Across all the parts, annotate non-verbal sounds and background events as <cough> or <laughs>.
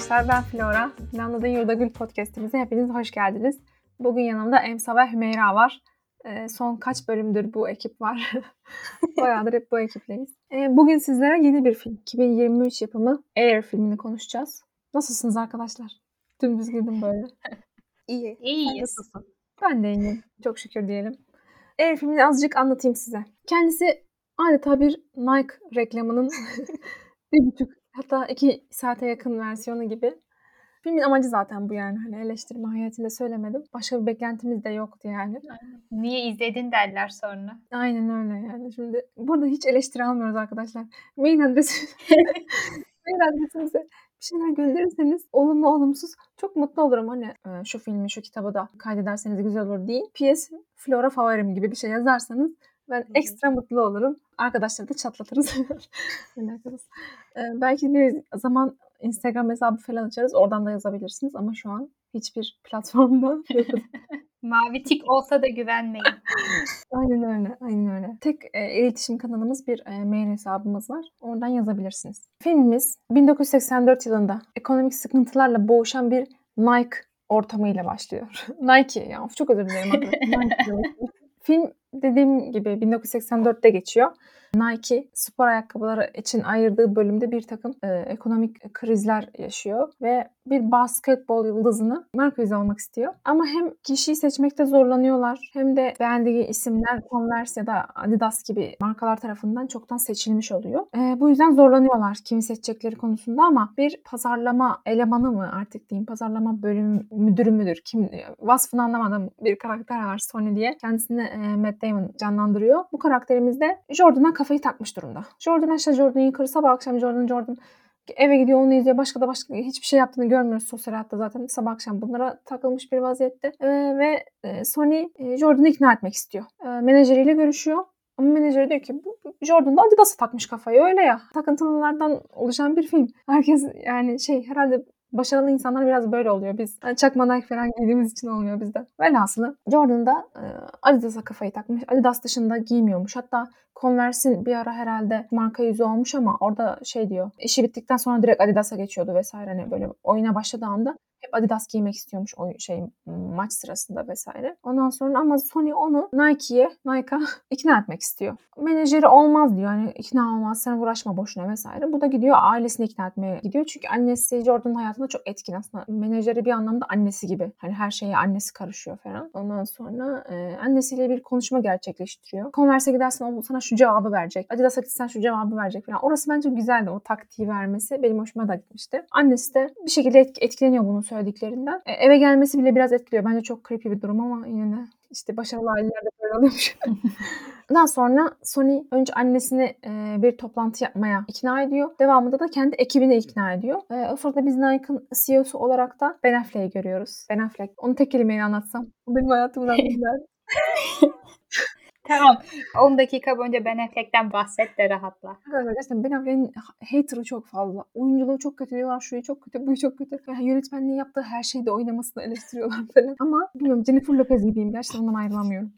Arkadaşlar, ben Flora. Planladığın Yurda Gül podcastimize hepiniz hoş geldiniz. Bugün yanımda Emsa ve Hümeyra var. Ee, son kaç bölümdür bu ekip var. <laughs> Bayağıdır hep bu ekipleyiz. Ee, bugün sizlere yeni bir film, 2023 yapımı Air filmini konuşacağız. Nasılsınız arkadaşlar? Dümdüz girdim böyle. <laughs> İyi. İyiyiz. Nasılsın? Ben de iyiyim. Çok şükür diyelim. Air filmini azıcık anlatayım size. Kendisi adeta bir Nike reklamının <laughs> bir buçuk hatta iki saate yakın versiyonu gibi. Filmin amacı zaten bu yani. Hani eleştirme hayatında söylemedim. Başka bir beklentimiz de yoktu yani. Niye izledin derler sonra. Aynen öyle yani. Şimdi burada hiç eleştiri almıyoruz arkadaşlar. Mail adresi <laughs> mail adresimize bir şeyler gönderirseniz olumlu olumsuz çok mutlu olurum. Hani e, şu filmi şu kitabı da kaydederseniz güzel olur değil. PS Flora favorim gibi bir şey yazarsanız ben ekstra mutlu olurum. Arkadaşları da çatlatırız. <laughs> Ee, belki bir zaman Instagram hesabı falan açarız. Oradan da yazabilirsiniz ama şu an hiçbir <laughs> platformda <laughs> Mavi tik olsa da güvenmeyin. <laughs> Aynen öyle, aynen öyle. Tek e, iletişim kanalımız bir e, mail hesabımız var. Oradan yazabilirsiniz. Filmimiz 1984 yılında ekonomik sıkıntılarla boğuşan bir Nike ortamıyla başlıyor. Nike ya çok özür dilerim. Nike. Film dediğim gibi 1984'te geçiyor. Nike spor ayakkabıları için ayırdığı bölümde bir takım e, ekonomik krizler yaşıyor ve bir basketbol yıldızını marka yüzü olmak istiyor. Ama hem kişiyi seçmekte zorlanıyorlar hem de beğendiği isimler Converse ya da Adidas gibi markalar tarafından çoktan seçilmiş oluyor. E, bu yüzden zorlanıyorlar kimi seçecekleri konusunda ama bir pazarlama elemanı mı artık diyeyim pazarlama bölüm müdürü müdür kim vasfını anlamadım bir karakter var Sony diye kendisini e, Matt Damon canlandırıyor. Bu karakterimiz de Jordan'a kafayı takmış durumda. Jordan işte Jordan'ı yukarı sabah akşam Jordan Jordan eve gidiyor onu izliyor. Başka da başka hiçbir şey yaptığını görmüyoruz sosyal hayatta zaten. Sabah akşam bunlara takılmış bir vaziyette. Ee, ve e, Sony e, Jordan'ı ikna etmek istiyor. E, menajeriyle görüşüyor. Ama menajeri diyor ki Jordan da Adidas'a takmış kafayı öyle ya. Takıntılılardan oluşan bir film. Herkes yani şey herhalde başarılı insanlar biraz böyle oluyor. Biz yani çakma Nike falan giydiğimiz için olmuyor bizde. Velhasılı Jordan da e, Adidas'a kafayı takmış. Adidas dışında giymiyormuş. Hatta Converse'in bir ara herhalde marka yüzü olmuş ama orada şey diyor. İşi bittikten sonra direkt Adidas'a geçiyordu vesaire. Hani böyle oyuna başladığı anda hep Adidas giymek istiyormuş o şey maç sırasında vesaire. Ondan sonra ama Sony onu Nike'ye, Nike'a <laughs> ikna etmek istiyor. Menajeri olmaz diyor. Hani ikna olmaz sen uğraşma boşuna vesaire. Bu da gidiyor ailesini ikna etmeye gidiyor. Çünkü annesi Jordan'ın hayatında çok etkin aslında. Menajeri bir anlamda annesi gibi. Hani her şeye annesi karışıyor falan. Ondan sonra e, annesiyle bir konuşma gerçekleştiriyor. Converse'e gidersen o sana şu cevabı verecek. Adidas'a gitsen şu cevabı verecek falan. Orası bence güzeldi o taktiği vermesi. Benim hoşuma da gitmişti. Annesi de bir şekilde etkileniyor bunun söylediklerinden. E, eve gelmesi bile biraz etkiliyor. Bence çok creepy bir durum ama yine de işte başarılı ailelerde böyle oluyormuş. <laughs> Daha sonra Sony önce annesini e, bir toplantı yapmaya ikna ediyor. Devamında da kendi ekibini ikna ediyor. E, o sırada biz Nike'ın CEO'su olarak da Ben Affleck'i görüyoruz. Ben Affleck. Onu tek kelimeyle anlatsam. O benim hayatımdan <laughs> güzel. <laughs> Tamam. 10 dakika boyunca Ben Affleck'ten bahset de rahatla. Arkadaşlar gerçekten Ben Affleck'in hater'ı çok fazla. Oyunculuğu çok kötü diyorlar. Şuyu çok kötü, buyu çok kötü. Yani yönetmenliği yaptığı her şeyde oynamasını eleştiriyorlar falan. Ama bilmiyorum Jennifer Lopez gibiyim. Gerçekten ondan ayrılamıyorum.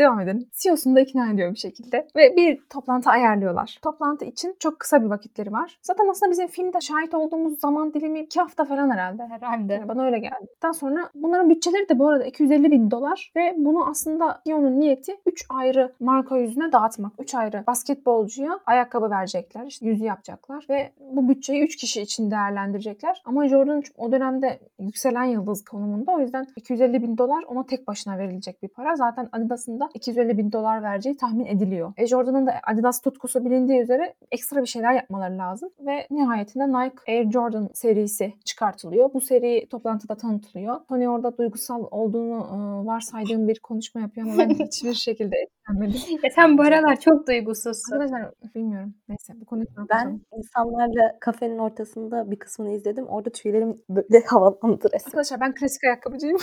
Devam edelim. CEO'sunu da ikna ediyor bir şekilde. Ve bir toplantı ayarlıyorlar. Toplantı için çok kısa bir vakitleri var. Zaten aslında bizim filmde şahit olduğumuz zaman dilimi iki hafta falan herhalde. Herhalde. Yani bana öyle geldi. Daha sonra bunların bütçeleri de bu arada 250 bin dolar. Ve bunu aslında CEO'nun niyeti 3 ayrı marka yüzüne dağıtmak. 3 ayrı basketbolcuya ayakkabı verecekler. İşte yüzü yapacaklar. Ve bu bütçeyi 3 kişi için değerlendirecekler. Ama Jordan o dönemde yükselen yıldız konumunda. O yüzden 250 bin dolar ona tek başına verilecek bir para. Zaten Adidas'ın da 250 bin dolar vereceği tahmin ediliyor. E Jordan'ın da Adidas tutkusu bilindiği üzere ekstra bir şeyler yapmaları lazım. Ve nihayetinde Nike Air Jordan serisi çıkartılıyor. Bu seri toplantıda tanıtılıyor. Tony orada duygusal olduğunu e, varsaydığım bir konuşma yapıyor ama ben hiçbir <laughs> şekilde etkilenmedim. Ya sen bu aralar çok duygusuzsun. Arkadaşlar bilmiyorum. Neyse bu konuyu Ben insanlarla kafenin ortasında bir kısmını izledim. Orada tüylerim böyle <laughs> havalandı resmen. Arkadaşlar ben klasik ayakkabıcıyım.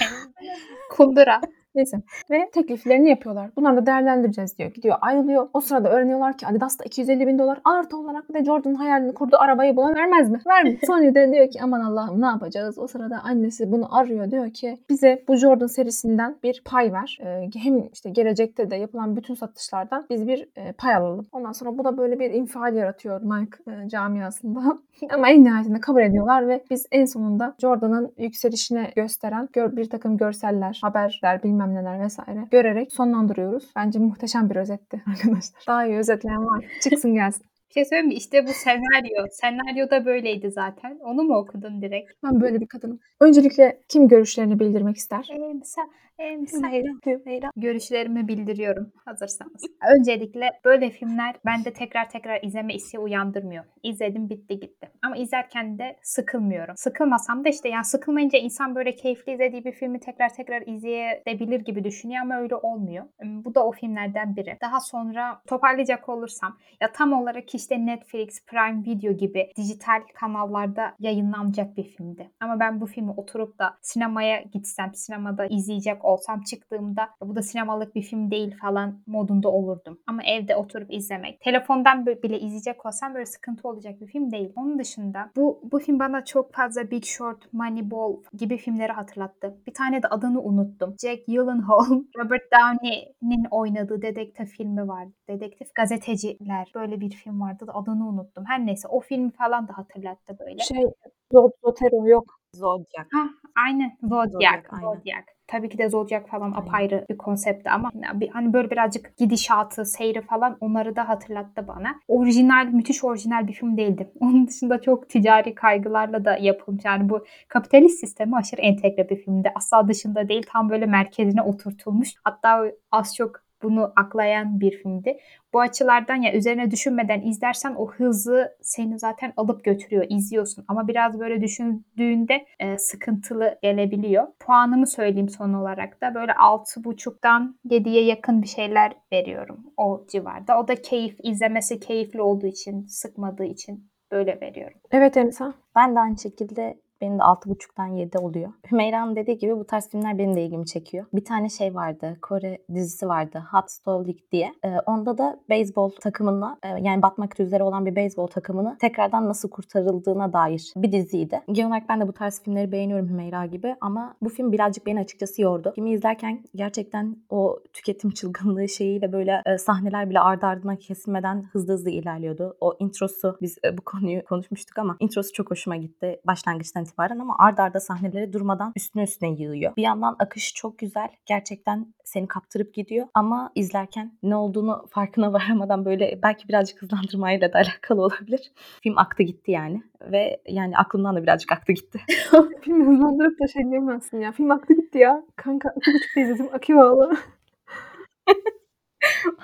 <laughs> Kundura. Neyse. Ve tekliflerini yapıyorlar. Bunları da değerlendireceğiz diyor. Gidiyor ayrılıyor. O sırada öğreniyorlar ki Adidas'ta 250 bin dolar artı olarak bir de Jordan'ın hayalini kurduğu arabayı buna vermez mi? Vermiyor. <laughs> Sonradan diyor ki aman Allah'ım ne yapacağız? O sırada annesi bunu arıyor. Diyor ki bize bu Jordan serisinden bir pay ver. Ee, hem işte gelecekte de yapılan bütün satışlardan biz bir e, pay alalım. Ondan sonra bu da böyle bir infial yaratıyor Nike e, camiasında. <laughs> Ama en nihayetinde kabul ediyorlar ve biz en sonunda Jordan'ın yükselişine gösteren gör, bir takım görseller, haberler, bilmem neler vesaire görerek sonlandırıyoruz. Bence muhteşem bir özetti <laughs> arkadaşlar. Daha iyi özetleyen var. Çıksın gelsin. Bir şey söyleyeyim mi? İşte bu senaryo. Senaryo da böyleydi zaten. Onu mu okudun direkt? Ben böyle bir kadınım. Öncelikle kim görüşlerini bildirmek ister? Emsa, Hümeyra, Hümeyra. Görüşlerimi bildiriyorum hazırsanız. <laughs> Öncelikle böyle filmler bende tekrar tekrar izleme isteği uyandırmıyor. İzledim bitti gitti. Ama izlerken de sıkılmıyorum. Sıkılmasam da işte yani sıkılmayınca insan böyle keyifli izlediği bir filmi tekrar tekrar izleyebilir gibi düşünüyor ama öyle olmuyor. Bu da o filmlerden biri. Daha sonra toparlayacak olursam ya tam olarak işte Netflix, Prime Video gibi dijital kanallarda yayınlanacak bir filmdi. Ama ben bu filmi oturup da sinemaya gitsem, sinemada izleyecek olsam çıktığımda bu da sinemalık bir film değil falan modunda olurdum. Ama evde oturup izlemek, telefondan bile izleyecek olsam böyle sıkıntı olacak bir film değil. Onun dışında bu bu film bana çok fazla Big Short, Moneyball gibi filmleri hatırlattı. Bir tane de adını unuttum. Jack Gyllenhaal, <laughs> Robert Downey'nin oynadığı dedektif filmi vardı. Dedektif gazeteciler böyle bir film vardı da adını unuttum. Her neyse o filmi falan da hatırlattı böyle. Şey, Zod- Zotero yok. Zodiac. Ha, aynen. Zodiac. Zodiac, aynen. Zodiac. Tabii ki de Zodiac falan Aynen. apayrı bir konseptti ama bir- hani böyle birazcık gidişatı, seyri falan onları da hatırlattı bana. Orijinal, müthiş orijinal bir film değildi. <laughs> Onun dışında çok ticari kaygılarla da yapılmış. Yani bu kapitalist sisteme aşırı entegre bir filmdi. Asla dışında değil, tam böyle merkezine oturtulmuş. Hatta az çok bunu aklayan bir filmdi. Bu açılardan ya üzerine düşünmeden izlersen o hızı seni zaten alıp götürüyor, izliyorsun. Ama biraz böyle düşündüğünde e, sıkıntılı gelebiliyor. Puanımı söyleyeyim son olarak da böyle 6.5'dan 7'ye yakın bir şeyler veriyorum o civarda. O da keyif, izlemesi keyifli olduğu için, sıkmadığı için böyle veriyorum. Evet Emsa. Ben de aynı şekilde benim de 6.5'tan 7 oluyor. <laughs> Hümeyra'nın dediği gibi bu tarz filmler benim de ilgimi çekiyor. Bir tane şey vardı. Kore dizisi vardı. Hot Stove League diye. Ee, onda da beyzbol takımına e, yani batmak üzere olan bir beyzbol takımını tekrardan nasıl kurtarıldığına dair bir diziydi. Genel olarak ben de bu tarz filmleri beğeniyorum Hümeyra gibi ama bu film birazcık beni açıkçası yordu. Filmi izlerken gerçekten o tüketim çılgınlığı şeyiyle böyle e, sahneler bile ardı ardına kesilmeden hızlı hızlı ilerliyordu. O introsu biz e, bu konuyu konuşmuştuk ama introsu çok hoşuma gitti başlangıçtan itibaren ama arda arda sahneleri durmadan üstüne üstüne yığıyor. Bir yandan akışı çok güzel. Gerçekten seni kaptırıp gidiyor ama izlerken ne olduğunu farkına <laughs> varamadan böyle belki birazcık hızlandırmayla da alakalı olabilir. Film aktı gitti yani ve yani aklımdan da birazcık aktı gitti. <laughs> Filmi hızlandırıp da şey diyemezsin ya. Film aklı gitti ya. Kanka iki buçukta izledim. Akıyor valla. <laughs>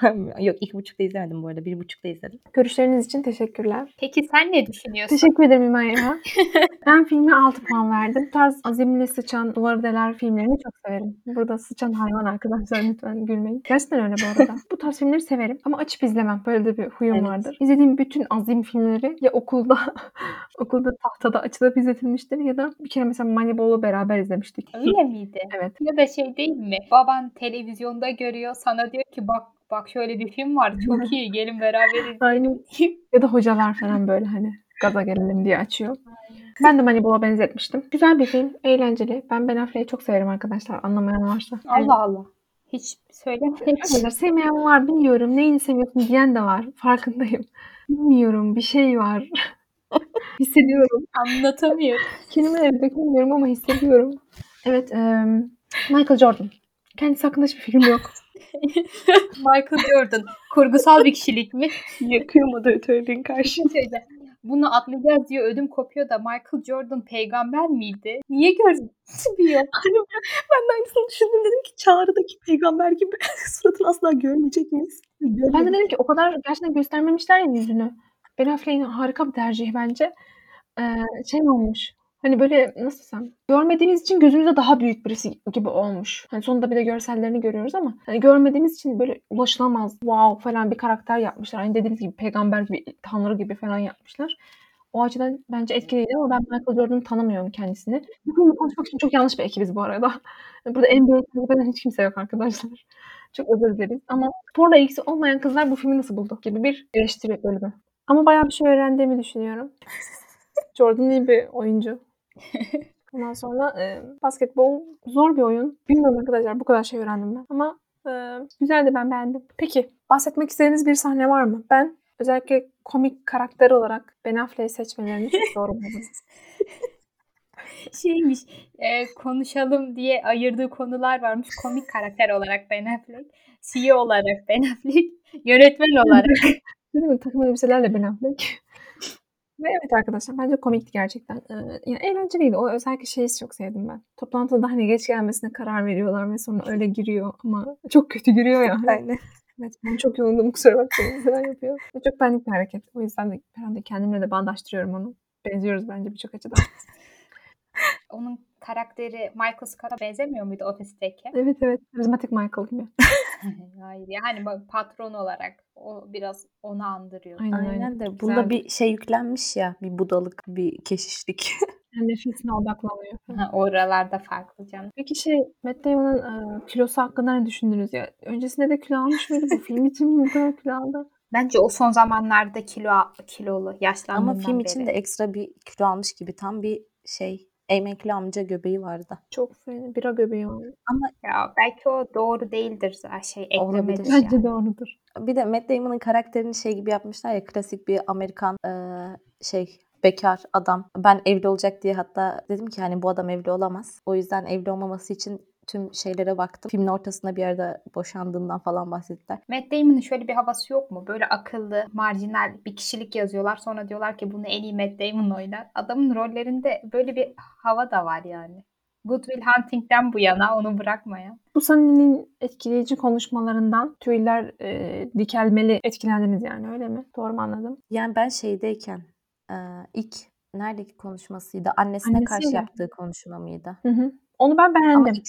<laughs> Yok iki buçukta izlemedim bu arada. Bir buçukta izledim. Görüşleriniz için teşekkürler. Peki sen ne düşünüyorsun? Teşekkür ederim İmayra. <laughs> ben filme 6 puan verdim. Bu tarz azimli sıçan, duvarı deler filmlerini çok severim. Burada sıçan hayvan arkadaşlar lütfen gülmeyin. Gerçekten öyle bu arada. bu tarz filmleri severim ama açıp izlemem. Böyle de bir huyum Evet. vardır. İzlediğim bütün azim filmleri ya okulda <laughs> okulda tahtada açılıp izletilmiştir ya da bir kere mesela Moneyball'u beraber izlemiştik. Öyle miydi? Evet. Ya da şey değil mi? Baban televizyonda görüyor sana diyor ki bak bak şöyle bir film var çok iyi gelin beraber <laughs> izleyelim. Aynen. Ya da hocalar falan böyle hani gaza gelelim diye açıyor. Ben de Moneyball'a benzetmiştim. Güzel bir film, eğlenceli. Ben Ben Affleck'i çok severim arkadaşlar. Anlamayan varsa. Allah Allah. Hiç söylemedim. Arkadaşlar sevmeyen var bilmiyorum. Neyini seviyorsun diyen de var. Farkındayım. Bilmiyorum bir şey var. <laughs> hissediyorum. Anlatamıyorum. Kelimeleri dökemiyorum ama hissediyorum. Evet. em, Michael Jordan. Kendisi hakkında hiçbir fikrim yok. <laughs> Michael Jordan kurgusal bir kişilik mi? Yakıyor moderatörlüğün karşı. Bir şey söyleyeceğim. Bunu atlayacağız diye ödüm kopuyor da Michael Jordan peygamber miydi? Niye gözükmüyor? Ben de aynısını düşündüm. Dedim ki Çağrı'daki peygamber gibi <laughs> suratını asla görmeyecek miyiz? Ben de dedim ki o kadar gerçekten göstermemişler ya yüzünü. Ben Affleck'in harika bir tercih bence. Ee, şey olmuş. Hani böyle nasıl desem görmediğimiz için gözümüzde daha büyük birisi gibi olmuş. Hani sonunda bir de görsellerini görüyoruz ama hani görmediğimiz için böyle ulaşılamaz wow falan bir karakter yapmışlar. Hani dediğiniz gibi peygamber gibi, tanrı gibi falan yapmışlar. O açıdan bence etkiliydi ama ben Michael Jordan'ı tanımıyorum kendisini. Bu konuyu konuşmak için çok yanlış bir ekibiz bu arada. <laughs> Burada NBA takip eden hiç kimse yok arkadaşlar. <laughs> Çok özür dileriz. Ama sporla ilgisi olmayan kızlar bu filmi nasıl buldu gibi bir eleştiri bölümü. Ama bayağı bir şey öğrendiğimi düşünüyorum. <laughs> Jordan iyi bir oyuncu. Ondan sonra e, basketbol zor bir oyun. Bilmiyorum arkadaşlar bu kadar şey öğrendim ben. Ama e, güzeldi ben beğendim. Peki bahsetmek istediğiniz bir sahne var mı? Ben özellikle komik karakter olarak Ben Affleck'i seçmelerini çok doğru buldum. <laughs> Şeymiş e, konuşalım diye ayırdığı konular varmış. Komik karakter olarak Ben Affleck. CEO olarak Ben Affleck. Yönetmen olarak. Değil mi? Takım elbiselerle Ben Affleck. Ve evet arkadaşlar bence komikti gerçekten. Ee, yani eğlenceliydi. O özellikle şeyi çok sevdim ben. Toplantıda hani geç gelmesine karar veriyorlar ve sonra öyle giriyor ama çok kötü giriyor ya. <laughs> Aynen. Evet ben çok yoğundum kusura bakmayın. Falan yapıyor. Çok benlik bir hareket. O yüzden de herhalde kendimle de bağdaştırıyorum onu. Benziyoruz bence birçok açıdan. <laughs> Onun karakteri Michael Scott'a benzemiyor muydu ofisteki? evet evet. Karizmatik Michael gibi. <laughs> Hayır yani bak patron olarak o biraz onu andırıyor. Aynen aynen. De bunda bir şey yüklenmiş ya. Bir budalık, bir keşişlik. <laughs> Nefesine odaklanıyor. Ha, Oralarda farklı canım. Peki şey Matt Damon'ın e, kilosu hakkında ne düşündünüz ya? Öncesinde de kilo almış mıydı? Bu film için mi bu kadar kilo aldı? Bence o son zamanlarda kilo kilolu yaşlandığından Ama film için beri. de ekstra bir kilo almış gibi. Tam bir şey emekli amca göbeği vardı. Çok fena. Bira göbeği var. Ya belki o doğru değildir şey Olabilir. eklemedi Bence yani. doğrudur. Bir de Matt Damon'ın karakterini şey gibi yapmışlar ya klasik bir Amerikan eee, şey bekar adam. Ben evli olacak diye hatta dedim ki hani bu adam evli olamaz. O yüzden evli olmaması için tüm şeylere baktım. Filmin ortasında bir yerde boşandığından falan bahsettiler. Matt Damon'ın şöyle bir havası yok mu? Böyle akıllı, marjinal bir kişilik yazıyorlar. Sonra diyorlar ki bunu en iyi Matt Damon oynar. Adamın rollerinde böyle bir hava da var yani. Good Will Hunting'den bu yana onu bırakmayan. Bu sahnenin etkileyici konuşmalarından tüyler e, dikelmeli etkilendiniz yani öyle mi? Doğru mu anladım? Yani ben şeydeyken eee, ilk neredeki konuşmasıydı? Annesine karşı Annesiyle. yaptığı konuşma mıydı? Hı hı. Onu ben Ama beğendim. ilk,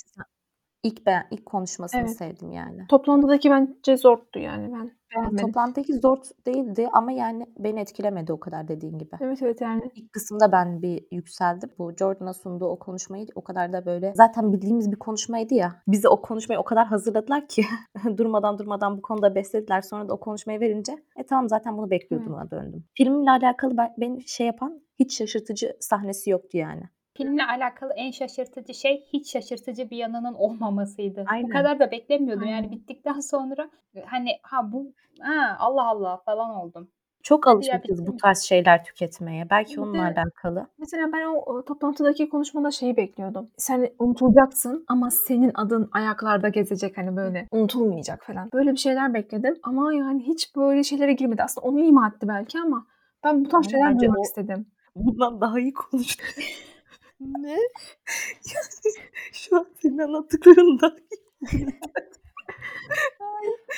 ilk, ben, ilk konuşmasını Evet. sevdim yani. Toplantıdaki bence zordu yani ben beğenmedim. toplantıdaki zor değildi ama yani beni etkilemedi o kadar dediğin gibi. Evet evet yani. İlk kısımda ben bir yükseldim. Bu Jordan'a sunduğu o konuşmayı o kadar da böyle zaten bildiğimiz bir konuşmaydı ya. Bize o konuşmayı o kadar hazırladılar ki <laughs> durmadan durmadan bu konuda beslediler. Sonra da o konuşmayı verince e tamam zaten bunu bekliyordum'a döndüm. Filmle alakalı ben, beni şey yapan hiç şaşırtıcı sahnesi yoktu yani. Filmle alakalı en şaşırtıcı şey hiç şaşırtıcı bir yanının olmamasıydı. Aynen. Bu kadar da beklemiyordum. Yani Aynen. bittikten sonra hani ha bu ha, Allah Allah falan oldum. Çok alışmışız bu tarz şeyler tüketmeye. Belki onunla de- alakalı. Mesela ben o, o toplantıdaki konuşmada şeyi bekliyordum. Sen unutulacaksın ama senin adın ayaklarda gezecek hani böyle unutulmayacak falan. Böyle bir şeyler bekledim ama yani hiç böyle şeylere girmedi. Aslında onu ima etti belki ama ben bu tarz şeyler duymak o- istedim. Bundan daha iyi konuştu. <laughs> ne? <laughs> Şu an senin anlattıklarında <laughs>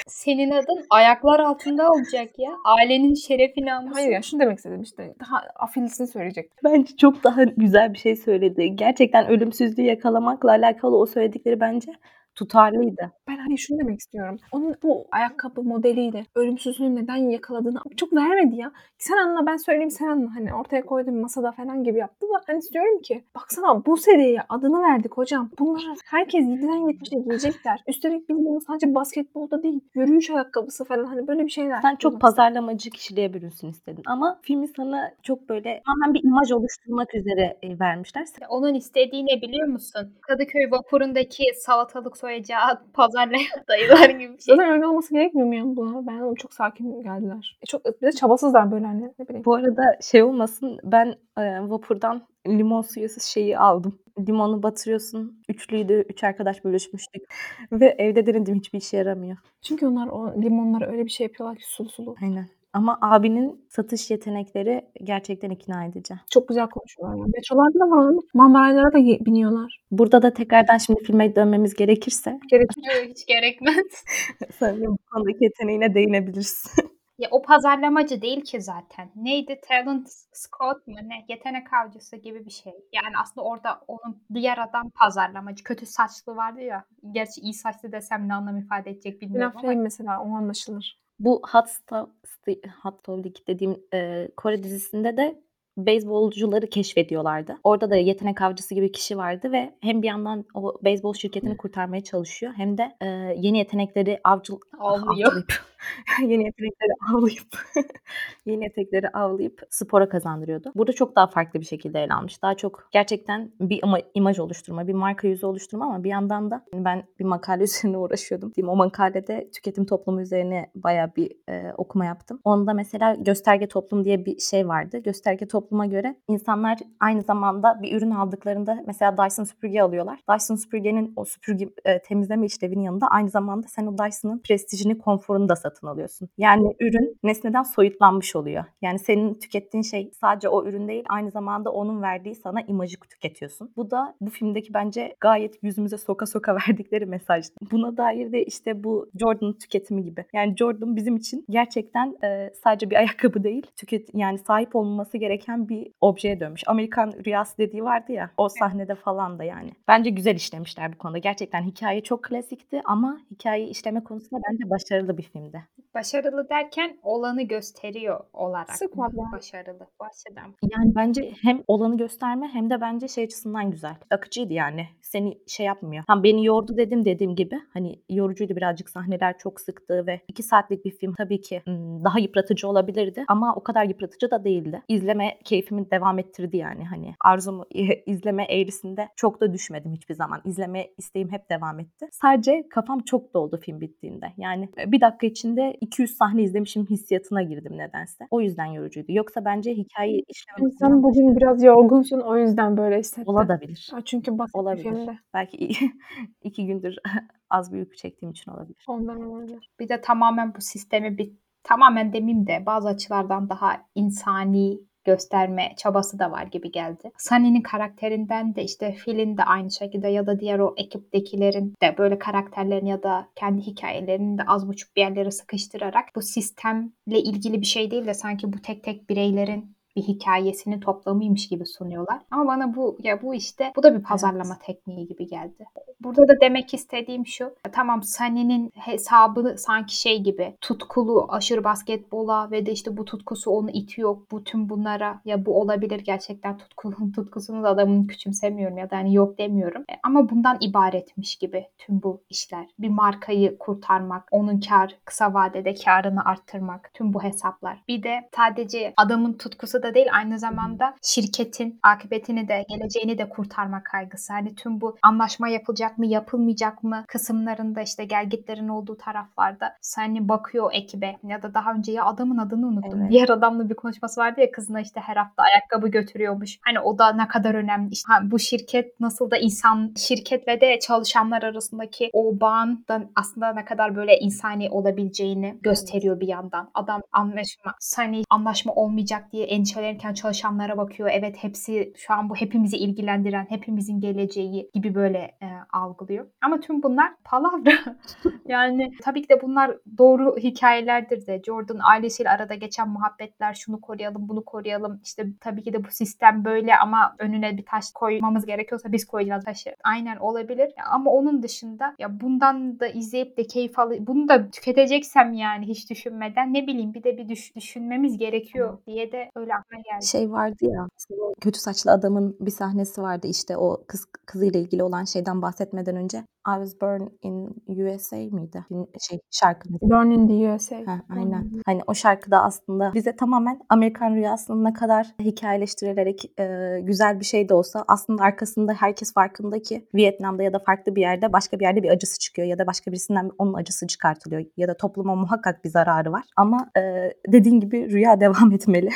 Senin adın ayaklar altında olacak ya. Ailenin şerefini almışsın. Hayır ya şunu demek istedim işte. Daha afilisini söyleyecektim. bence çok daha güzel bir şey söyledi. Gerçekten ölümsüzlüğü yakalamakla alakalı o söyledikleri bence tutarlıydı. Ben hani şunu demek istiyorum. Onun bu ayakkabı modeliyle ölümsüzlüğü neden yakaladığını çok vermedi ya. Sen anla ben söyleyeyim sen anla. Hani ortaya koydum masada falan gibi yaptı da. Hani istiyorum ki baksana bu seriye adını verdik hocam. Bunları herkes 7'den 70'e giyecekler. Üstelik biz bunu sadece basketbolda değil yürüyüş ayakkabısı falan hani böyle bir şeyler. Sen çok pazarlamacı kişiliğe bürünsün istedin. Ama filmi sana çok böyle tamamen bir imaj oluşturmak üzere e, vermişler. Onun istediği ne biliyor musun? Kadıköy vapurundaki salatalık soyacağı pazarlayan <laughs> dayılar gibi bir şey. Zaten öyle olması gerekmiyor mu ya bunlar? Ben oğlum çok sakin geldiler. E çok bir de çabasızlar böyle hani ne bileyim. Bu arada şey olmasın ben e, vapurdan limon suyası şeyi aldım. Limonu batırıyorsun. Üçlüydü. Üç arkadaş bölüşmüştük. Ve evde denedim hiçbir işe yaramıyor. Çünkü onlar o limonları öyle bir şey yapıyorlar ki sulu sulu. Aynen. Ama abinin satış yetenekleri gerçekten ikna edici. Çok güzel konuşuyorlar. Yani. Metrolarda da var onun. Marmaraylara da biniyorlar. Burada da tekrardan şimdi filme dönmemiz gerekirse Gerekir. Yok, Hiç gerekmez. <laughs> sanırım bu konudaki yeteneğine değinebilirsin. <laughs> Ya o pazarlamacı değil ki zaten. Neydi? Talent Scout mu ne? Yetenek avcısı gibi bir şey. Yani aslında orada onun diğer adam pazarlamacı. Kötü saçlı vardı ya. Gerçi iyi saçlı desem ne anlam ifade edecek Ben bilmiyorum ama. Affleck'in mesela o anlaşılır. Bu Hot Stuff, Hot Stuff dediğim e, Kore dizisinde de beyzbolcuları keşfediyorlardı. Orada da yetenek avcısı gibi kişi vardı ve hem bir yandan o beyzbol şirketini kurtarmaya çalışıyor hem de e, yeni yetenekleri avcı Avlıyor. avlayıp <laughs> yeni yetenekleri avlayıp <laughs> yeni yetenekleri avlayıp spora kazandırıyordu. Burada çok daha farklı bir şekilde ele almış. Daha çok gerçekten bir ima- imaj oluşturma, bir marka yüzü oluşturma ama bir yandan da ben bir makale <laughs> üzerine uğraşıyordum. Diyeyim, o makalede tüketim toplumu üzerine bayağı bir e, okuma yaptım. Onda mesela gösterge toplum diye bir şey vardı. Gösterge topluma göre insanlar aynı zamanda bir ürün aldıklarında mesela Dyson süpürge alıyorlar. Dyson süpürgenin o süpürge e, temizleme işlevinin yanında aynı zamanda sen o Dyson'ın prestijini, konforunu da satın alıyorsun. Yani ürün nesneden soyutlanmış oluyor. Yani senin tükettiğin şey sadece o ürün değil, aynı zamanda onun verdiği sana imajı tüketiyorsun. Bu da bu filmdeki bence gayet yüzümüze soka soka <laughs> verdikleri mesaj. Buna dair de işte bu Jordan'ın tüketimi gibi. Yani Jordan bizim için gerçekten e, sadece bir ayakkabı değil, tüket yani sahip olması gereken bir objeye dönmüş. Amerikan rüyası dediği vardı ya, o sahnede falan da yani. Bence güzel işlemişler bu konuda. Gerçekten hikaye çok klasikti ama hikayeyi işleme konusunda bence başarılı bir filmdi. Başarılı derken olanı gösteriyor olarak. Sıkmadı yani. Başarılı. Açıdan. Yani bence hem olanı gösterme hem de bence şey açısından güzel. Akıcıydı yani. Seni şey yapmıyor. Tam beni yordu dedim dediğim gibi. Hani yorucuydu birazcık sahneler çok sıktı ve iki saatlik bir film tabii ki ım, daha yıpratıcı olabilirdi. Ama o kadar yıpratıcı da değildi. İzleme keyfimi devam ettirdi yani. Hani arzumu <laughs> izleme eğrisinde çok da düşmedim hiçbir zaman. İzleme isteğim hep devam etti. Sadece kafam çok doldu film bittiğinde. Yani bir dakika içinde 200 sahne izlemişim hissiyatına girdim nedense. O yüzden yorucuydu. Yoksa bence hikayeyi işleme Sen bugün biraz yorgunsun o yüzden böyle hissettin. olabilir. Ha, Çünkü basit Olabilir. filmde. Belki <laughs> iki gündür <laughs> az bir uyku çektiğim için olabilir. Ondan olabilir. Bir de tamamen bu sistemi bir tamamen demeyeyim de bazı açılardan daha insani gösterme çabası da var gibi geldi. Sunny'nin karakterinden de işte Phil'in de aynı şekilde ya da diğer o ekiptekilerin de böyle karakterlerini ya da kendi hikayelerini de az buçuk bir yerlere sıkıştırarak bu sistemle ilgili bir şey değil de sanki bu tek tek bireylerin bir hikayesinin toplamıymış gibi sunuyorlar. Ama bana bu ya bu işte bu da bir pazarlama tekniği gibi geldi. Burada da demek istediğim şu. Tamam Sunny'nin hesabını sanki şey gibi tutkulu aşırı basketbola ve de işte bu tutkusu onu itiyor. Bu tüm bunlara ya bu olabilir gerçekten tutku, <laughs> tutkusunu da adamın küçümsemiyorum ya da hani yok demiyorum. E, Ama bundan ibaretmiş gibi tüm bu işler. Bir markayı kurtarmak, onun kar kısa vadede karını arttırmak. Tüm bu hesaplar. Bir de sadece adamın tutkusu da değil aynı zamanda şirketin akıbetini de geleceğini de kurtarma kaygısı. Hani tüm bu anlaşma yapılacak mı yapılmayacak mı kısımlarında işte gelgitlerin olduğu taraflarda Sunny bakıyor ekibe ya da daha önce ya adamın adını unuttum. Evet. Diğer adamla bir konuşması vardı ya kızına işte her hafta ayakkabı götürüyormuş. Hani o da ne kadar önemli. İşte ha, bu şirket nasıl da insan şirket ve de çalışanlar arasındaki o bağın da aslında ne kadar böyle insani olabileceğini gösteriyor bir yandan. Adam anlaşma Sunny anlaşma olmayacak diye endişelenirken çalışanlara bakıyor. Evet hepsi şu an bu hepimizi ilgilendiren, hepimizin geleceği gibi böyle e, algılıyor. Ama tüm bunlar palavra. <laughs> yani tabii ki de bunlar doğru hikayelerdir de. Jordan ailesiyle arada geçen muhabbetler şunu koruyalım, bunu koruyalım. İşte tabii ki de bu sistem böyle ama önüne bir taş koymamız gerekiyorsa biz koyacağız taşı. Aynen olabilir. Ama onun dışında ya bundan da izleyip de keyif al bunu da tüketeceksem yani hiç düşünmeden ne bileyim bir de bir düş- düşünmemiz gerekiyor diye de öyle aklıma geldi. Şey vardı ya, kötü saçlı adamın bir sahnesi vardı işte o kız kızıyla ilgili olan şeyden bahsetmeden önce. I was born in USA mıydı? Şey şarkının. Burn in the USA. Ha, aynen. Hani o şarkıda aslında bize tamamen Amerikan rüyasının ne kadar hikayeleştirilerek e, güzel bir şey de olsa aslında arkasında herkes farkında ki Vietnam'da ya da farklı bir yerde başka bir yerde bir acısı çıkıyor ya da başka birisinden onun acısı çıkartılıyor ya da topluma muhakkak bir zararı var. Ama e, dediğin gibi rüya <laughs> devam etmeli.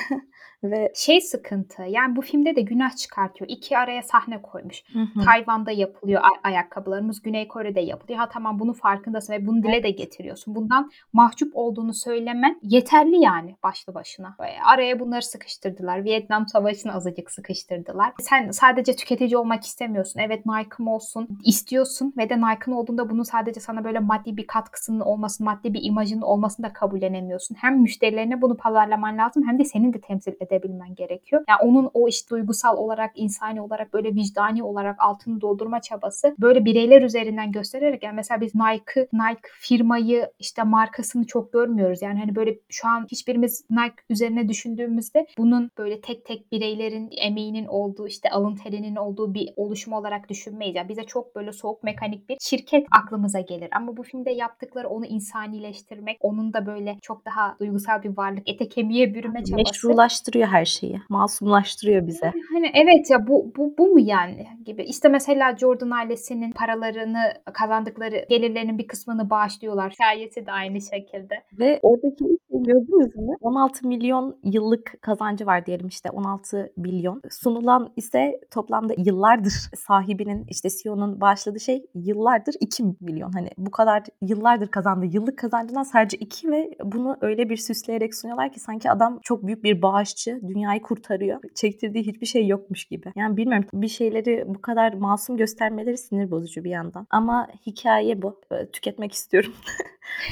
Ve Şey sıkıntı yani bu filmde de günah çıkartıyor. İki araya sahne koymuş. Hı hı. Tayvan'da yapılıyor ay- ayakkabılarımız, Güney Kore'de yapılıyor. Ha tamam bunun farkındasın ve bunu dile de getiriyorsun. Bundan mahcup olduğunu söylemen yeterli yani başlı başına. Araya bunları sıkıştırdılar. Vietnam Savaşı'nı azıcık sıkıştırdılar. Sen sadece tüketici olmak istemiyorsun. Evet Nike'ım olsun istiyorsun ve de Nike'ın olduğunda bunun sadece sana böyle maddi bir katkısının olmasını, maddi bir imajının olmasını da kabullenemiyorsun. Hem müşterilerine bunu pazarlaman lazım hem de senin de temsil edebilmen gerekiyor. Yani onun o işte duygusal olarak, insani olarak böyle vicdani olarak altını doldurma çabası böyle bireyler üzerinden göstererek yani mesela biz Nike, Nike firmayı işte markasını çok görmüyoruz. Yani hani böyle şu an hiçbirimiz Nike üzerine düşündüğümüzde bunun böyle tek tek bireylerin emeğinin olduğu işte alın terinin olduğu bir oluşum olarak düşünmeyiz. Yani bize çok böyle soğuk mekanik bir şirket aklımıza gelir. Ama bu filmde yaptıkları onu insanileştirmek, onun da böyle çok daha duygusal bir varlık, ete kemiğe bürüme çabası. Meşrulaştırıyor her şeyi. Masumlaştırıyor bize. Hani evet ya bu, bu, bu mu yani gibi. İşte mesela Jordan ailesinin paralarını kazandıkları gelirlerinin bir kısmını bağışlıyorlar. Hikayesi de aynı şekilde. Ve oradaki şeyi gördünüz mü? 16 milyon yıllık kazancı var diyelim işte 16 milyon. Sunulan ise toplamda yıllardır sahibinin işte CEO'nun bağışladığı şey yıllardır 2 milyon. Hani bu kadar yıllardır kazandığı yıllık kazancından sadece 2 ve bunu öyle bir süsleyerek sunuyorlar ki sanki adam çok büyük bir bağışçı, dünyayı kurtarıyor. Çektirdiği hiçbir şey yokmuş gibi. Yani bilmiyorum bir şeyleri bu kadar masum göstermeleri sinir bozucu bir yandan. Ama hikaye bu. Tüketmek istiyorum.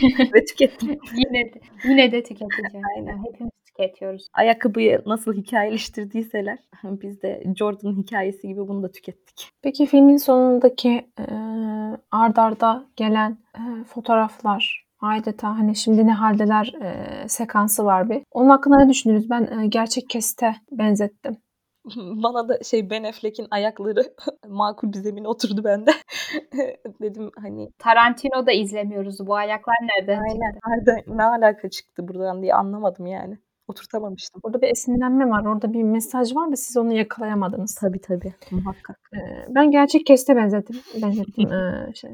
<laughs> ve tükettim. yine de, yine de tüketeceğiz. <laughs> Aynen. Hepimiz tüketiyoruz. Ayakkabıyı nasıl hikayeleştirdiyseler <laughs> biz de Jordan'ın hikayesi gibi bunu da tükettik. Peki filmin sonundaki e, ard arda gelen e, fotoğraflar adeta hani şimdi ne haldeler e, sekansı var bir. Onun hakkında ne düşündünüz? Ben e, gerçek keste benzettim. <laughs> Bana da şey Ben Affleck'in ayakları <laughs> makul bir zemine oturdu bende. <laughs> Dedim hani Tarantino da izlemiyoruz. Bu ayaklar nereden aynen çıktı? nerede, ne alaka çıktı buradan diye anlamadım yani. Oturtamamıştım. Orada bir esinlenme var. Orada bir mesaj var da siz onu yakalayamadınız. Tabii tabii muhakkak. E, ben gerçek keste benzettim. Benzettim. e, şey.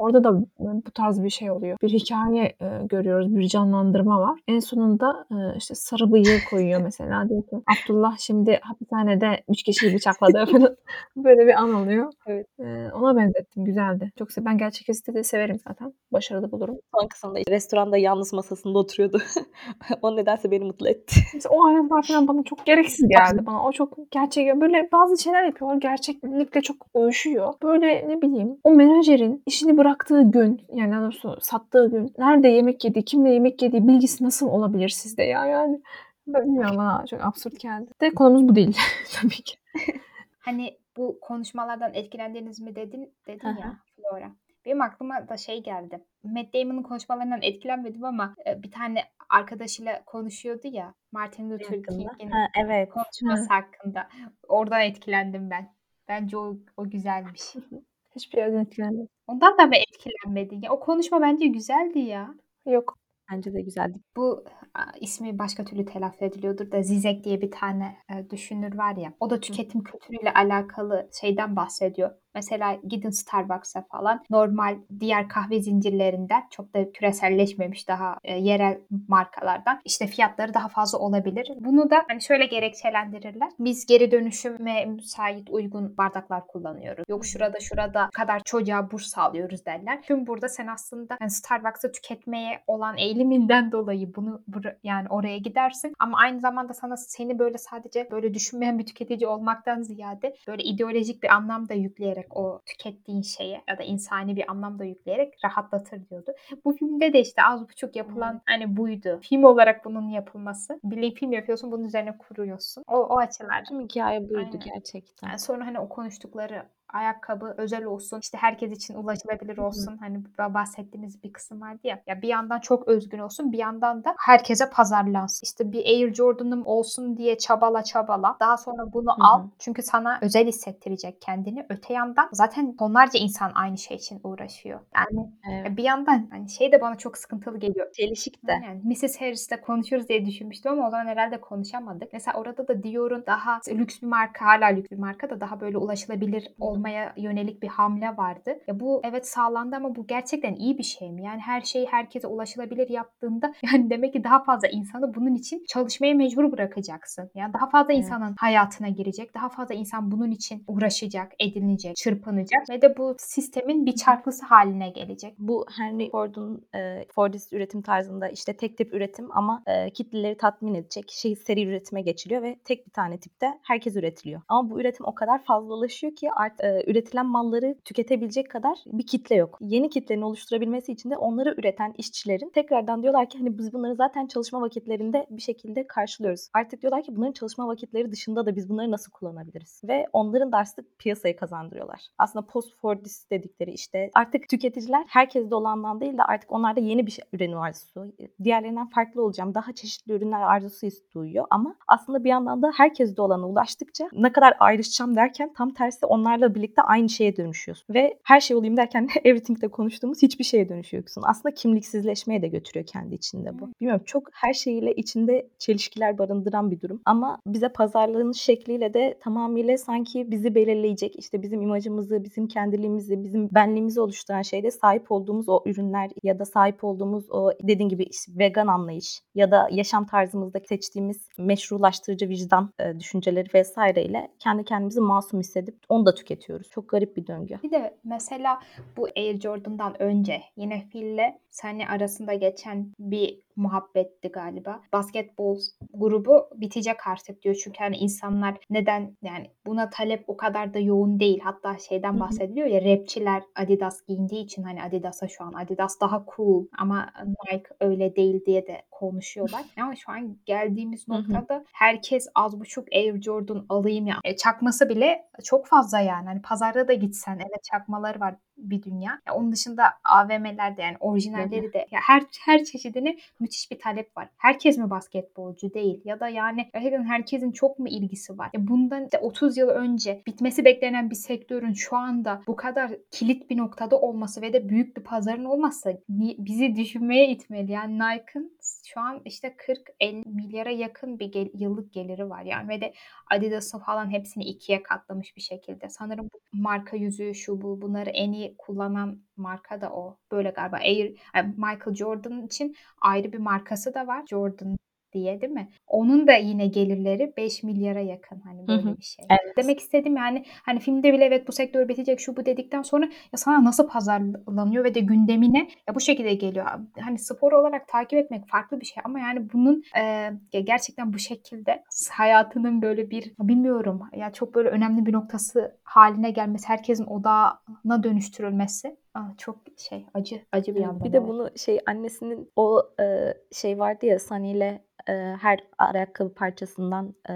Orada da bu tarz bir şey oluyor. Bir hikaye e, görüyoruz, bir canlandırma var. En sonunda e, işte sarı bıyığı koyuyor mesela. <laughs> Diyor ki Abdullah şimdi hapishanede üç kişiyi bıçakladı <laughs> falan. Böyle bir an oluyor. Evet. E, ona benzettim. Güzeldi. Çok ben gerçek kesti de severim zaten. Başarılı bulurum. Son kısımda restoranda yalnız masasında oturuyordu. <laughs> o nedense beni mutlu etti. Mesela o ayrıntılar falan bana çok gereksiz geldi bana. O çok gerçek. Böyle bazı şeyler yapıyorlar. Gerçeklikle çok uyuşuyor. Böyle ne bileyim o menajerin işini bıraktığı gün yani daha doğrusu sattığı gün nerede yemek yediği, kimle yemek yediği bilgisi nasıl olabilir sizde ya yani. Bilmiyorum bana çok absürt geldi. De konumuz bu değil <laughs> tabii ki. <laughs> Hani bu konuşmalardan etkilendiniz mi dedin, dedin ya Flora. Benim aklıma da şey geldi. Matt Damon'ın konuşmalarından etkilenmedim ama e, bir tane arkadaşıyla konuşuyordu ya Martin Luther. King'in Ha, evet. konuşması hakkında. Oradan etkilendim ben. Bence o, o güzelmiş. <laughs> Hiçbir yerden etkilenmedim. Ondan da mı etkilenmedin? Ya, o konuşma bence güzeldi ya. Yok. Bence de güzeldi. Bu a, ismi başka türlü telaffuz ediliyordur da Zizek diye bir tane e, düşünür var ya. O da tüketim kültürüyle alakalı şeyden bahsediyor. Mesela gidin Starbucks'a falan normal diğer kahve zincirlerinden çok da küreselleşmemiş daha e, yerel markalardan işte fiyatları daha fazla olabilir. Bunu da hani şöyle gerekçelendirirler. Biz geri dönüşüme müsait uygun bardaklar kullanıyoruz. Yok şurada şurada kadar çocuğa burs sağlıyoruz derler. Tüm burada sen aslında hani Starbucks'a tüketmeye olan eğiliminden dolayı bunu yani oraya gidersin ama aynı zamanda sana seni böyle sadece böyle düşünmeyen bir tüketici olmaktan ziyade böyle ideolojik bir anlam da yükleyerek o tükettiğin şeye ya da insani bir anlam da yükleyerek rahatlatır diyordu. Bu filmde de işte az buçuk yapılan hani buydu. Film olarak bunun yapılması. Bir film yapıyorsun bunun üzerine kuruyorsun. O, o açılardan. Tüm hikaye buydu Aynen. gerçekten. Yani sonra hani o konuştukları ayakkabı özel olsun, işte herkes için ulaşılabilir olsun. Hani bahsettiğimiz bir kısım vardı ya. Ya bir yandan çok özgün olsun, bir yandan da herkese pazarlansın. İşte bir Air Jordan'ım olsun diye çabala çabala. Daha sonra bunu Hı al. Çünkü sana özel hissettirecek kendini. Öte yandan zaten tonlarca insan aynı şey için uğraşıyor. Yani Evet. bir yandan hani şey de bana çok sıkıntılı geliyor. Çelişik de. Yani Mrs. Harris'le konuşuruz diye düşünmüştüm ama o zaman herhalde konuşamadık. Mesela orada da Dior'un daha lüks bir marka, hala lüks bir marka da daha böyle ulaşılabilir olmaya yönelik bir hamle vardı. Ya bu evet sağlandı ama bu gerçekten iyi bir şey mi? Yani her şeyi herkese ulaşılabilir yaptığında <laughs> yani demek ki daha fazla insanı bunun için çalışmaya mecbur bırakacaksın. Yani daha fazla Evet. insanın hayatına girecek. Daha fazla insan bunun için uğraşacak, edinecek, çırpınacak ve de bu sistemin bir çarklısı haline gelecek. Bu Henry Ford'un e, Fordist üretim tarzında işte tek tip üretim ama e, kitleleri tatmin edecek şey seri üretime geçiliyor ve tek bir tane tipte herkes üretiliyor. Ama bu üretim o kadar fazlalaşıyor ki art, e, üretilen malları tüketebilecek kadar bir kitle yok. Yeni kitlenin oluşturabilmesi için de onları üreten işçilerin tekrardan diyorlar ki hani biz bunları zaten çalışma vakitlerinde bir şekilde karşılıyoruz. Artık diyorlar ki bunların çalışma vakitleri dışında da biz bunları nasıl kullanabiliriz? Ve onların da artık piyasayı kazandırıyorlar. Aslında post for this dedikleri işte artık tüketiciler herkeste olandan değil de artık onlarda yeni bir şey ürün arzusu, diğerlerinden farklı olacağım, daha çeşitli ürünler arzusu duyuyor ama aslında bir yandan da herkeste olana ulaştıkça ne kadar ayrışacağım derken tam tersi onlarla birlikte aynı şeye dönüşüyorsun. Ve her şey olayım derken <laughs> everything'de konuştuğumuz hiçbir şeye dönüşüyorsun. Aslında kimliksizleşmeye de götürüyor kendi içinde bu. Bilmiyorum çok her şeyiyle içinde çelişkiler barındıran bir durum. Ama bize pazarlığın şekliyle de tamamıyla sanki bizi belirleyecek işte bizim imajımızı, bizim kendiliğimizi, bizim benliğimizi oluşturan şeyde sahip olduğumuz o ürünler ya da sahip olduğumuz o dediğin gibi işte vegan anlayış ya da yaşam tarzımızda seçtiğimiz meşrulaştırıcı vicdan e, düşünceleri vesaireyle kendi kendimizi masum hissedip onu da tüketiyoruz. Çok garip bir döngü. Bir de mesela bu Air Jordan'dan önce yine Phil'le Sunny arasında geçen bir muhabbetti galiba. Basketbol grubu bitecek artık diyor. Çünkü hani insanlar neden yani buna talep o kadar da yoğun değil. Hatta şeyden bahsediliyor ya rapçiler Adidas giyindiği için hani Adidas'a şu an Adidas daha cool ama Nike öyle değil diye de konuşuyorlar. Ama şu an geldiğimiz noktada herkes az buçuk Air Jordan alayım ya. E, çakması bile çok fazla yani. Hani pazarda da gitsen evet çakmaları var bir dünya. Ya onun dışında AVM'lerde yani orijinalleri de ya her her çeşidine müthiş bir talep var. Herkes mi basketbolcu değil ya da yani gerçekten herkesin çok mu ilgisi var? Ya bundan işte 30 yıl önce bitmesi beklenen bir sektörün şu anda bu kadar kilit bir noktada olması ve de büyük bir pazarın olmazsa bizi düşünmeye itmeli. Yani Nike'ın şu an işte 40-50 milyara yakın bir gel- yıllık geliri var yani ve de Adidas'ın falan hepsini ikiye katlamış bir şekilde. Sanırım bu marka yüzüğü şu bu bunları en iyi kullanan marka da o. Böyle galiba Air Michael Jordan için ayrı bir markası da var. Jordan diye değil mi? Onun da yine gelirleri 5 milyara yakın hani böyle Hı hı. bir şey. Evet. Demek istedim yani hani filmde bile evet bu sektör bitecek şu bu dedikten sonra ya sana nasıl pazarlanıyor ve de gündemine ya bu şekilde geliyor. Hani spor olarak takip etmek farklı bir şey ama yani bunun e, gerçekten bu şekilde hayatının böyle bir bilmiyorum ya çok böyle önemli bir noktası haline gelmesi, herkesin odağına dönüştürülmesi Aa, çok şey acı acı bir yandan. Bir de bunu şey annesinin o e, şey vardı ya Sunny ile e, her ayakkabı parçasından e,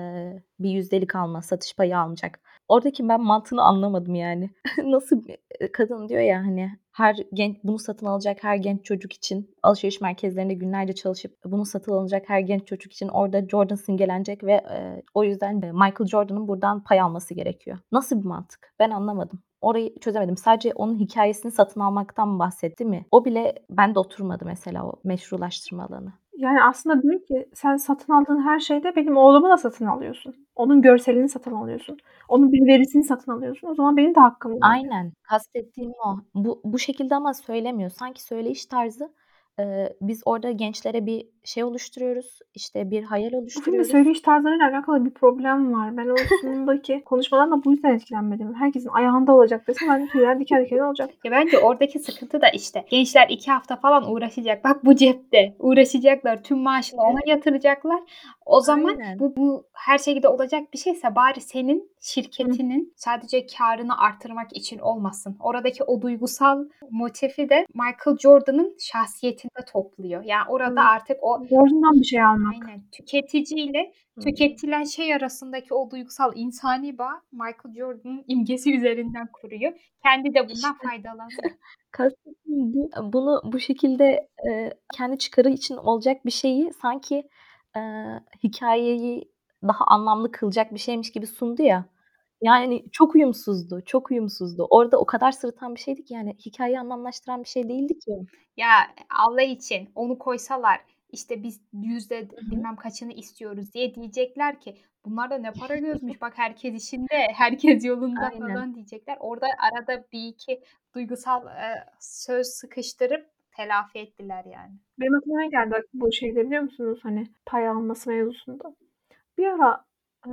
bir yüzdelik alma, satış payı almayacak. Oradaki ben mantığını anlamadım yani. <laughs> Nasıl bir- e, kadın diyor ya hani her genç bunu satın alacak her genç çocuk için alışveriş merkezlerinde günlerce çalışıp bunu satın alacak her genç çocuk için orada Jordan simgelenecek ve e, o yüzden de Michael Jordan'ın buradan pay alması gerekiyor. Nasıl bir mantık? Ben anlamadım. Orayı çözemedim. Sadece onun hikayesini satın almaktan bahsetti mi? O bile bende oturmadı mesela o meşrulaştırma alanı. Yani aslında diyor ki sen satın aldığın her şeyde benim oğlumu da satın alıyorsun. Onun görselini satın alıyorsun. Onun bir verisini satın alıyorsun. O zaman benim de hakkım var. Aynen. Kastettiğim o. Bu, bu şekilde ama söylemiyor. Sanki söyleyiş tarzı e, biz orada gençlere bir şey oluşturuyoruz. işte bir hayal oluşturuyoruz. söyleyiş tarzlarıyla alakalı bir problem var. Ben o <laughs> sonundaki konuşmadan da bu yüzden etkilenmedim. Herkesin ayağında olacak desem ben tüyler diken diken olacak. Ya bence oradaki sıkıntı da işte gençler iki hafta falan uğraşacak. Bak bu cepte uğraşacaklar. Tüm maaşını ona yatıracaklar. O zaman Aynen. bu, bu her şekilde olacak bir şeyse bari senin şirketinin sadece karını artırmak için olmasın. Oradaki o duygusal motifi de Michael Jordan'ın şahsiyetinde topluyor. Yani orada Hı. artık o Borcundan bir şey almak. aynen tüketiciyle tüketilen şey arasındaki o duygusal insani bağ Michael Jordan'ın imgesi üzerinden kuruyor. Kendi de bundan İşte. faydalanıyor. <laughs> Kastettiğim bu. Bunu bu şekilde e, kendi çıkarı için olacak bir şeyi sanki e, hikayeyi daha anlamlı kılacak bir şeymiş gibi sundu ya. Yani çok uyumsuzdu, çok uyumsuzdu. Orada o kadar sırıtan bir şeydi ki yani hikayeyi anlamlaştıran bir şey değildi ki. Ya Allah için onu koysalar işte biz yüzde bilmem kaçını istiyoruz diye diyecekler ki bunlar da ne para <laughs> gözmüş bak herkes işinde herkes yolunda Aynen. falan diyecekler. Orada arada bir iki duygusal e, söz sıkıştırıp telafi ettiler yani. Benim aklıma geldi bu şeyde biliyor musunuz? Hani pay alması mevzusunda. Bir ara e,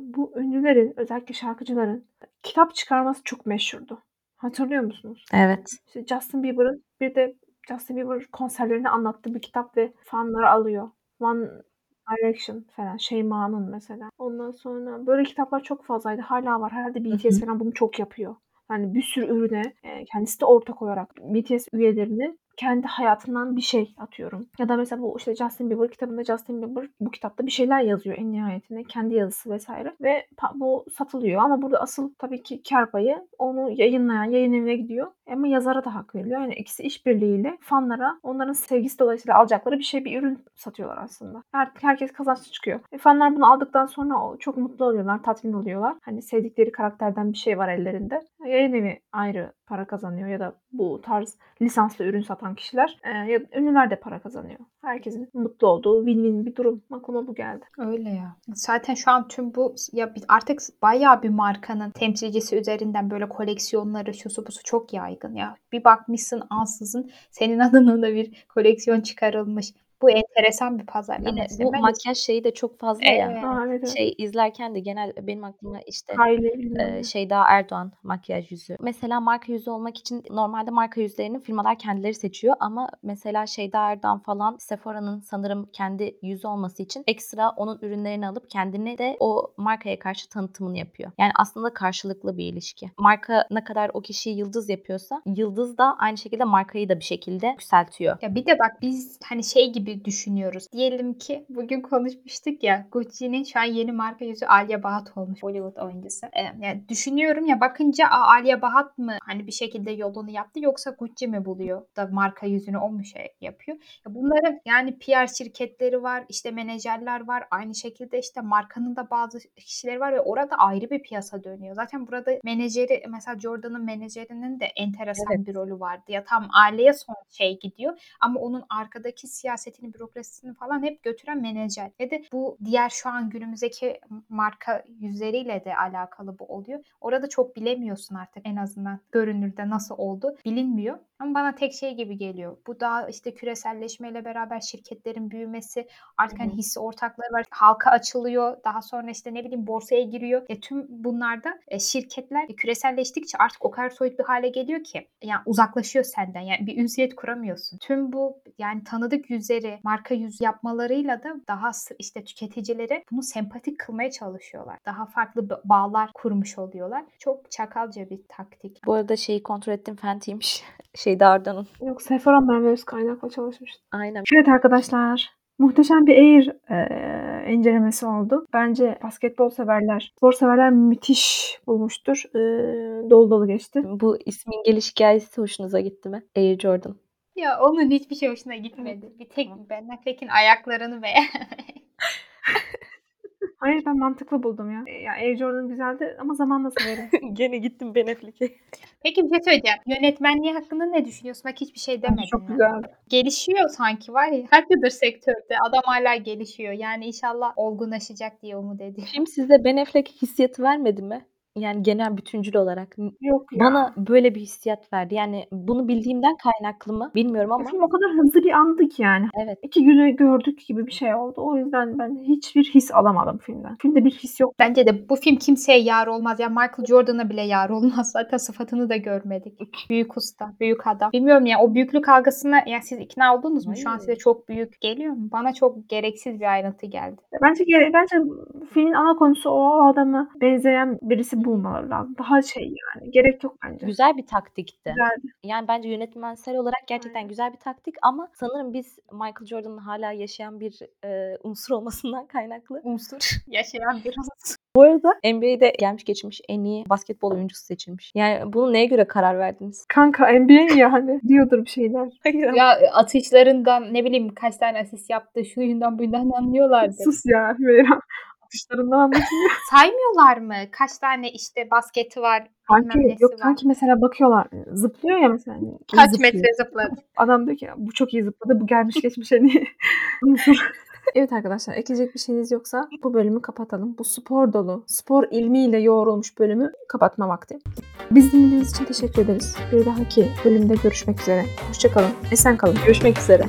bu ünlülerin özellikle şarkıcıların kitap çıkarması çok meşhurdu. Hatırlıyor musunuz? Evet. İşte Justin Bieber'ın bir de Justin Bieber konserlerini anlattığı bir kitap ve fanları alıyor. One Direction falan. Şeyma'nın mesela. Ondan sonra böyle kitaplar çok fazlaydı. Hala var. Herhalde BTS falan bunu çok yapıyor. Yani bir sürü ürüne e, kendisi de ortak olarak BTS üyelerini kendi hayatından bir şey atıyorum. Ya da mesela bu işte Justin Bieber kitabında Justin Bieber bu kitapta bir şeyler yazıyor en nihayetinde. Kendi yazısı vesaire. Ve bu satılıyor. Ama burada asıl tabii ki kar payı onu yayınlayan yayın evine gidiyor. Ama yazara da hak veriliyor. Yani ikisi işbirliğiyle fanlara onların sevgisi dolayısıyla alacakları bir şey bir ürün satıyorlar aslında. Her, herkes kazançlı çıkıyor. E, fanlar bunu aldıktan sonra çok mutlu oluyorlar, tatmin oluyorlar. Hani sevdikleri karakterden bir şey var ellerinde. Yayın evi ayrı para kazanıyor ya da bu tarz lisanslı ürün satan kişiler e, ya da ünlüler de para kazanıyor. Herkesin mutlu olduğu win-win bir durum. Aklıma bu geldi. Öyle ya. Zaten şu an tüm bu ya artık bayağı bir markanın temsilcisi üzerinden böyle koleksiyonları şusu busu çok yaygın ya. Bir bakmışsın ansızın senin <laughs> adına da bir koleksiyon çıkarılmış. Bu enteresan bir pazarlama. Yine bu Ben de- makyaj şeyi de çok fazla Evet. ya. Aa, evet. Şey izlerken de genel benim aklıma işte bilmem e, ne. Şeyda Erdoğan makyaj yüzü. Mesela marka yüzü olmak için normalde marka yüzlerini firmalar kendileri seçiyor ama mesela Şeyda Erdoğan falan Sephora'nın sanırım kendi yüzü olması için ekstra onun ürünlerini alıp kendini de o markaya karşı tanıtımını yapıyor. Yani aslında karşılıklı bir ilişki. Marka ne kadar o kişiyi yıldız yapıyorsa yıldız da aynı şekilde markayı da bir şekilde yükseltiyor. Ya bir de bak biz hani şey gibi düşünüyoruz. Diyelim ki bugün konuşmuştuk ya Gucci'nin şu an yeni marka yüzü Alia Bahat olmuş Hollywood oyuncusu. Ee, yani düşünüyorum ya bakınca Aa, Alia Bahat mı hani bir şekilde yolunu yaptı yoksa Gucci mi buluyor da marka yüzünü o mu şey yapıyor? Ya bunların yani PR şirketleri var, işte menajerler var. Aynı şekilde işte markanın da bazı kişileri var ve orada ayrı bir piyasa dönüyor. Zaten burada menajeri mesela Jordan'ın menajerinin de enteresan Evet. bir rolü vardı. Ya tam aileye son şey gidiyor ama onun arkadaki siyasetini, bürokrasisini falan hep götüren menajer. Ve de bu diğer şu an günümüzdeki marka yüzleriyle de alakalı bu oluyor. Orada çok bilemiyorsun artık en azından görünürde nasıl oldu bilinmiyor. Ama bana tek şey gibi geliyor. Bu daha işte küreselleşmeyle beraber şirketlerin büyümesi, artık hani hisse ortakları var, halka açılıyor. Daha sonra işte ne bileyim borsaya giriyor. E tüm bunlarda e, şirketler e, küreselleştikçe artık o kadar soyut bir hale geliyor ki yani uzaklaşıyor senden. Yani bir ünsiyet kuramıyorsun. Tüm bu yani tanıdık yüzleri, marka yüz yapmalarıyla da daha s- işte tüketicilere bunu sempatik kılmaya çalışıyorlar. Daha farklı ba- bağlar kurmuş oluyorlar. Çok çakalca bir taktik. Bu arada şeyi kontrol ettim Fenty'ymiş. <laughs> Şeyda Erdoğan'ın. Yok Sephora Merve öz kaynakla çalışmıştı. Aynen. Evet arkadaşlar. Muhteşem bir Air e, incelemesi oldu. Bence basketbol severler, spor severler müthiş bulmuştur. E, dolu dolu geçti. Bu ismin geliş hikayesi hoşunuza gitti mi? Air Jordan. Ya onun hiçbir şey hoşuna gitmedi. Bir tek Ben Affleck'in ayaklarını beğenmedim. <laughs> Hayır ben mantıklı buldum ya. Ya Air Jordan güzeldi ama zamanla severim. <laughs> Gene gittim Ben Affleck'e. Peki bir şey söyleyeceğim. Yönetmenliği hakkında ne düşünüyorsun? Bak hiçbir şey demedin. çok ya. güzeldi. Gelişiyor sanki var ya. Kaç yıldır sektörde. Adam hala gelişiyor. Yani inşallah olgunlaşacak diye umut ediyorum. Film size Ben Affleck hissiyatı vermedi mi? Yani genel bütüncül olarak. Yok ya. Bana böyle bir hissiyat verdi. Yani bunu bildiğimden kaynaklı mı bilmiyorum ama film o kadar hızlı bir andı ki yani. evet. İki günü gördük gibi bir şey oldu. O yüzden ben hiçbir his alamadım filmden. Filmde bir his yok. Bence de bu film kimseye yar olmaz. Ya Michael Jordan'a bile yar olmaz. <laughs> Zaten sıfatını da görmedik. Büyük usta, büyük adam. Bilmiyorum ya o büyüklük algısına ya siz ikna oldunuz mu? Şu an size çok büyük geliyor mu? Bana çok gereksiz bir ayrıntı geldi. Bence bence filmin ana konusu o, o adama benzeyen birisi bulmaları lazım. Daha şey yani. Gerek yok bence. Güzel bir taktikti. Güzeldi. Yani bence yönetmensel olarak gerçekten Aynen. güzel bir taktik ama sanırım biz Michael Jordan'ın hala yaşayan bir e, unsur olmasından kaynaklı. Unsur <laughs> yaşayan biraz. Bu arada NBA'de gelmiş geçmiş en iyi basketbol oyuncusu seçilmiş. Yani bunu neye göre karar verdiniz? Kanka NBA ya hani diyordur bir şeyler. ya atışlarından ne bileyim kaç tane asist yaptı, şuyundan buyundan anlıyorlardı. Sus ya Hümeyra. Atışlarından anlatılıyor. <laughs> Saymıyorlar mı? Kaç tane işte basketi var, Kanki yok var. kanki mesela bakıyorlar. Zıplıyor ya mesela. hani, Kaç zıplıyor. metre zıpladı? Adam diyor ki bu çok iyi zıpladı. Bu gelmiş geçmiş <laughs> unsur. Evet arkadaşlar ekleyecek bir şeyiniz yoksa bu bölümü kapatalım. Bu spor dolu, spor ilmiyle yoğrulmuş bölümü kapatma vakti. Biz dinlediğiniz için teşekkür ederiz. Bir dahaki bölümde görüşmek üzere. Hoşçakalın. Esen kalın. Görüşmek üzere.